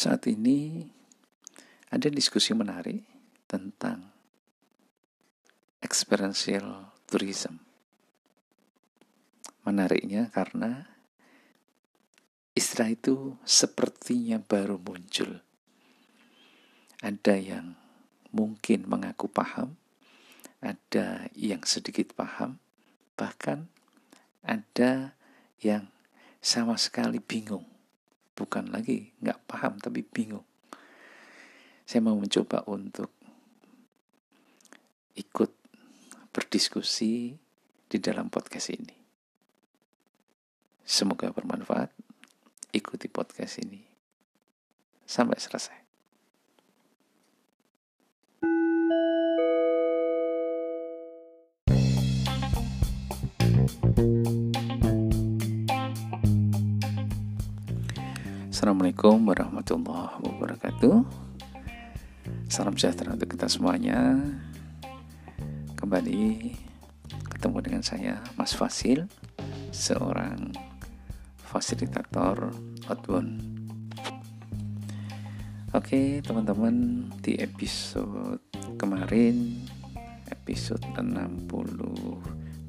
Saat ini ada diskusi menarik tentang experiential tourism. Menariknya karena istilah itu sepertinya baru muncul. Ada yang mungkin mengaku paham, ada yang sedikit paham, bahkan ada yang sama sekali bingung bukan lagi nggak paham tapi bingung. Saya mau mencoba untuk ikut berdiskusi di dalam podcast ini. Semoga bermanfaat. Ikuti podcast ini sampai selesai. Assalamualaikum warahmatullahi wabarakatuh. Salam sejahtera untuk kita semuanya. Kembali ketemu dengan saya Mas Fasil Seorang fasilitator outbound. Oke teman-teman di episode kemarin Episode 68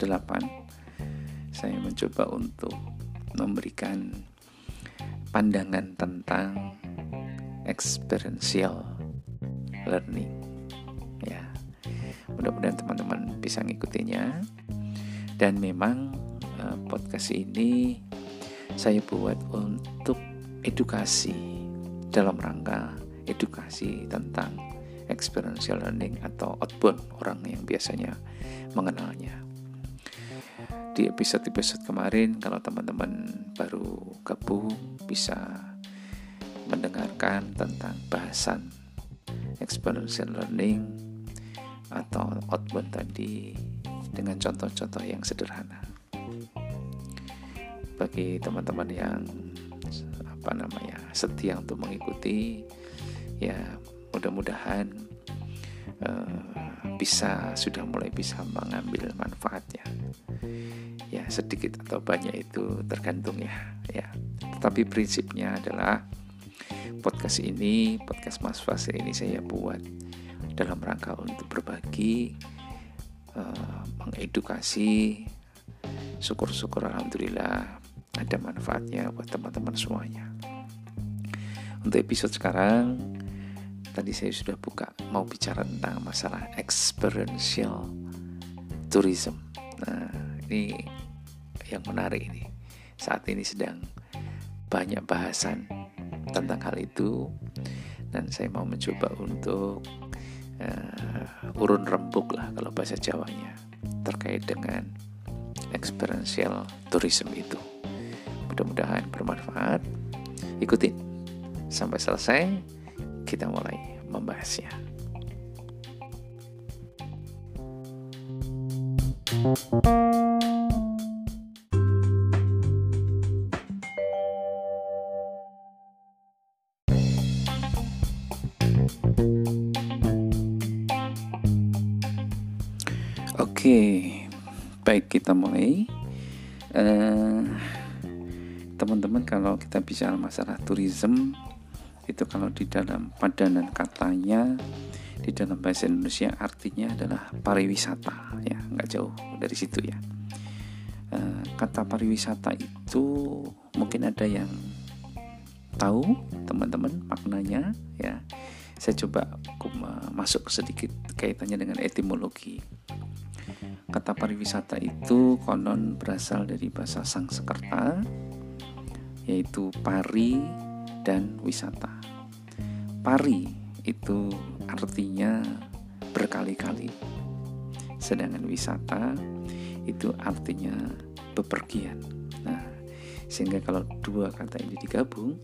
Saya mencoba untuk memberikan pandangan tentang experiential learning. Ya mudah-mudahan teman-teman bisa ngikutinya. Dan memang uh, podcast ini saya buat untuk edukasi dalam rangka edukasi tentang experiential learning atau outbound orang yang biasanya mengenalnya di episode-episode kemarin kalau teman-teman baru gabung bisa mendengarkan tentang bahasan experiential learning atau outbound tadi dengan contoh-contoh yang sederhana. Bagi teman-teman yang apa namanya setia untuk mengikuti ya mudah-mudahan uh, bisa sudah mulai bisa mengambil manfaatnya. Ya sedikit atau banyak itu tergantung ya ya. Tetapi prinsipnya adalah podcast ini podcast Mas Fase ini saya buat dalam rangka untuk berbagi uh, mengedukasi. Syukur-syukur alhamdulillah ada manfaatnya buat teman-teman semuanya. Untuk episode sekarang tadi saya sudah buka mau bicara tentang masalah experiential tourism nah ini yang menarik ini. Saat ini sedang banyak bahasan tentang hal itu dan saya mau mencoba untuk uh, urun rembuk lah kalau bahasa Jawanya terkait dengan experiential tourism itu. Mudah-mudahan bermanfaat. Ikutin sampai selesai kita mulai membahasnya. Oke, baik kita mulai. eh, teman-teman kalau kita bicara masalah tourism itu kalau di dalam padanan katanya di dalam bahasa Indonesia artinya adalah pariwisata ya. Nggak jauh dari situ ya. Uh, kata pariwisata itu mungkin ada yang tahu teman-teman maknanya ya. Saya coba masuk sedikit kaitannya dengan etimologi. Kata pariwisata itu konon berasal dari bahasa Sangsekerta yaitu pari dan wisata. Pari itu artinya berkali-kali. Sedangkan wisata itu artinya bepergian. Nah, sehingga kalau dua kata ini digabung,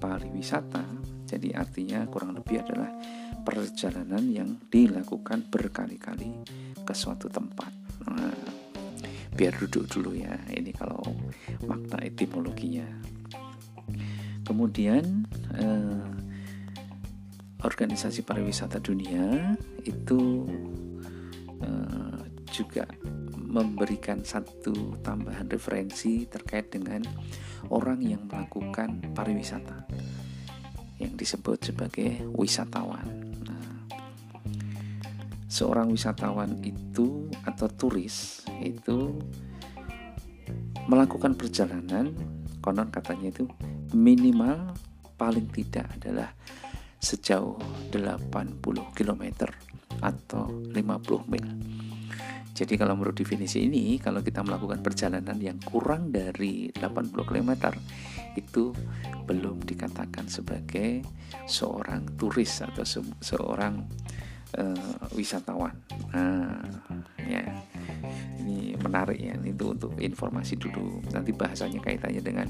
pariwisata jadi artinya kurang lebih adalah perjalanan yang dilakukan berkali-kali ke suatu tempat. Nah, biar duduk dulu ya. Ini kalau makna etimologinya. Kemudian eh, organisasi pariwisata dunia itu eh, juga memberikan satu tambahan referensi terkait dengan orang yang melakukan pariwisata yang disebut sebagai wisatawan. Nah, seorang wisatawan itu atau turis itu melakukan perjalanan konon katanya itu minimal paling tidak adalah sejauh 80 km atau 50 mil. Jadi kalau menurut definisi ini, kalau kita melakukan perjalanan yang kurang dari 80 km, itu belum dikatakan sebagai seorang turis atau se seorang uh, wisatawan. Nah, ya ini menarik ya, itu untuk informasi dulu. Nanti bahasanya kaitannya dengan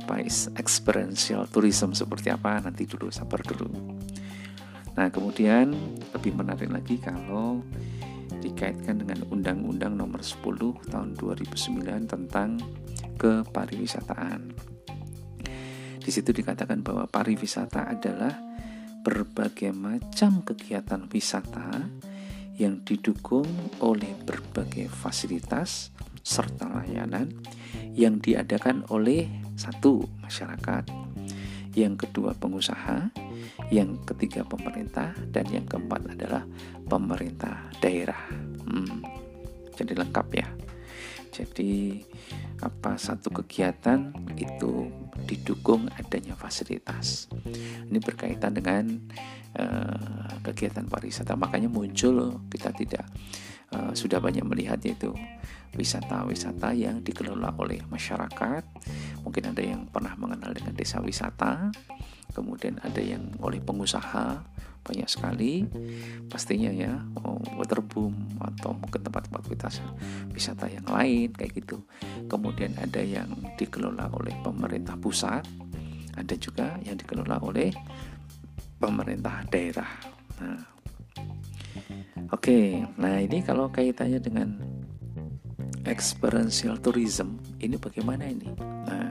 apa experiential tourism seperti apa nanti dulu sabar dulu. Nah kemudian lebih menarik lagi kalau dikaitkan dengan Undang-Undang Nomor 10 Tahun 2009 tentang kepariwisataan. Di situ dikatakan bahwa pariwisata adalah berbagai macam kegiatan wisata yang didukung oleh berbagai fasilitas serta layanan yang diadakan oleh satu masyarakat, yang kedua pengusaha, yang ketiga pemerintah, dan yang keempat adalah pemerintah daerah. Hmm, jadi lengkap ya. Jadi apa satu kegiatan itu didukung adanya fasilitas. Ini berkaitan dengan uh, kegiatan pariwisata. Makanya muncul kita tidak uh, sudah banyak melihat yaitu wisata-wisata yang dikelola oleh masyarakat. Mungkin ada yang pernah mengenal dengan desa wisata. Kemudian ada yang oleh pengusaha banyak sekali. Pastinya ya waterboom atau mungkin tempat-tempat wisata yang lain kayak gitu. Kemudian ada yang dikelola oleh pemerintah pusat. Ada juga yang dikelola oleh pemerintah daerah. Nah oke nah ini kalau kaitannya dengan experiential tourism ini bagaimana ini? Nah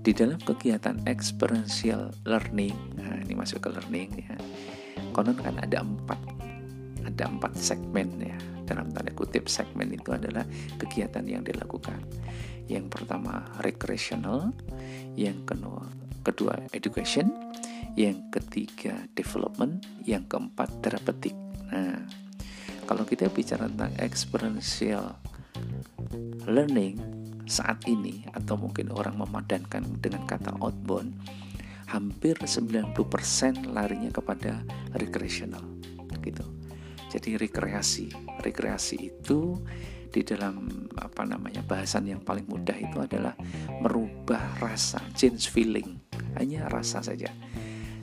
di dalam kegiatan experiential learning nah ini masuk ke learning ya konon kan ada empat ada empat segmen ya. Dalam tanda kutip segmen itu adalah kegiatan yang dilakukan. Yang pertama recreational yang kedua kedua education yang ketiga development yang keempat therapeutic nah kalau kita bicara tentang experiential learning saat ini atau mungkin orang memadankan dengan kata outbound hampir 90% larinya kepada recreational gitu. Jadi rekreasi, rekreasi itu di dalam apa namanya bahasan yang paling mudah itu adalah merubah rasa, change feeling, hanya rasa saja.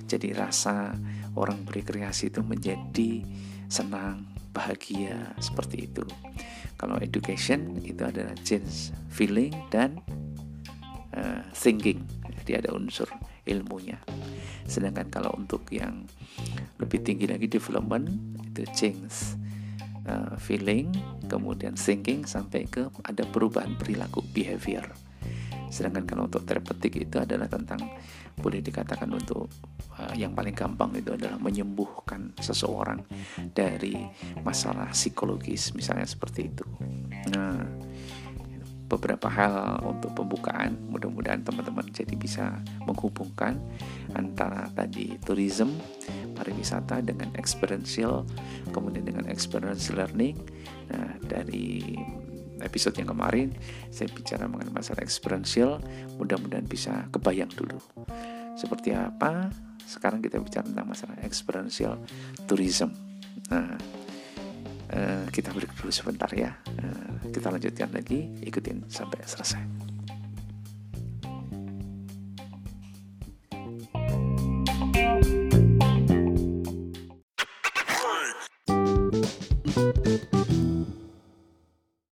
Jadi rasa orang berrekreasi itu menjadi senang, bahagia seperti itu. Kalau education itu adalah change feeling dan uh, thinking. Jadi ada unsur ilmunya. Sedangkan kalau untuk yang lebih tinggi lagi development itu change uh, feeling, kemudian thinking sampai ke ada perubahan perilaku behavior. Sedangkan kalau untuk terapeutik itu adalah tentang boleh dikatakan untuk uh, yang paling gampang itu adalah menyembuhkan seseorang dari masalah psikologis misalnya seperti itu. Nah, beberapa hal untuk pembukaan mudah-mudahan teman-teman jadi bisa menghubungkan antara tadi tourism pariwisata dengan experiential kemudian dengan experiential learning nah dari episode yang kemarin saya bicara mengenai masalah experiential mudah-mudahan bisa kebayang dulu seperti apa sekarang kita bicara tentang masalah experiential tourism nah Eh, kita break dulu sebentar ya. Uh, kita lanjutkan lagi, ikutin sampai selesai.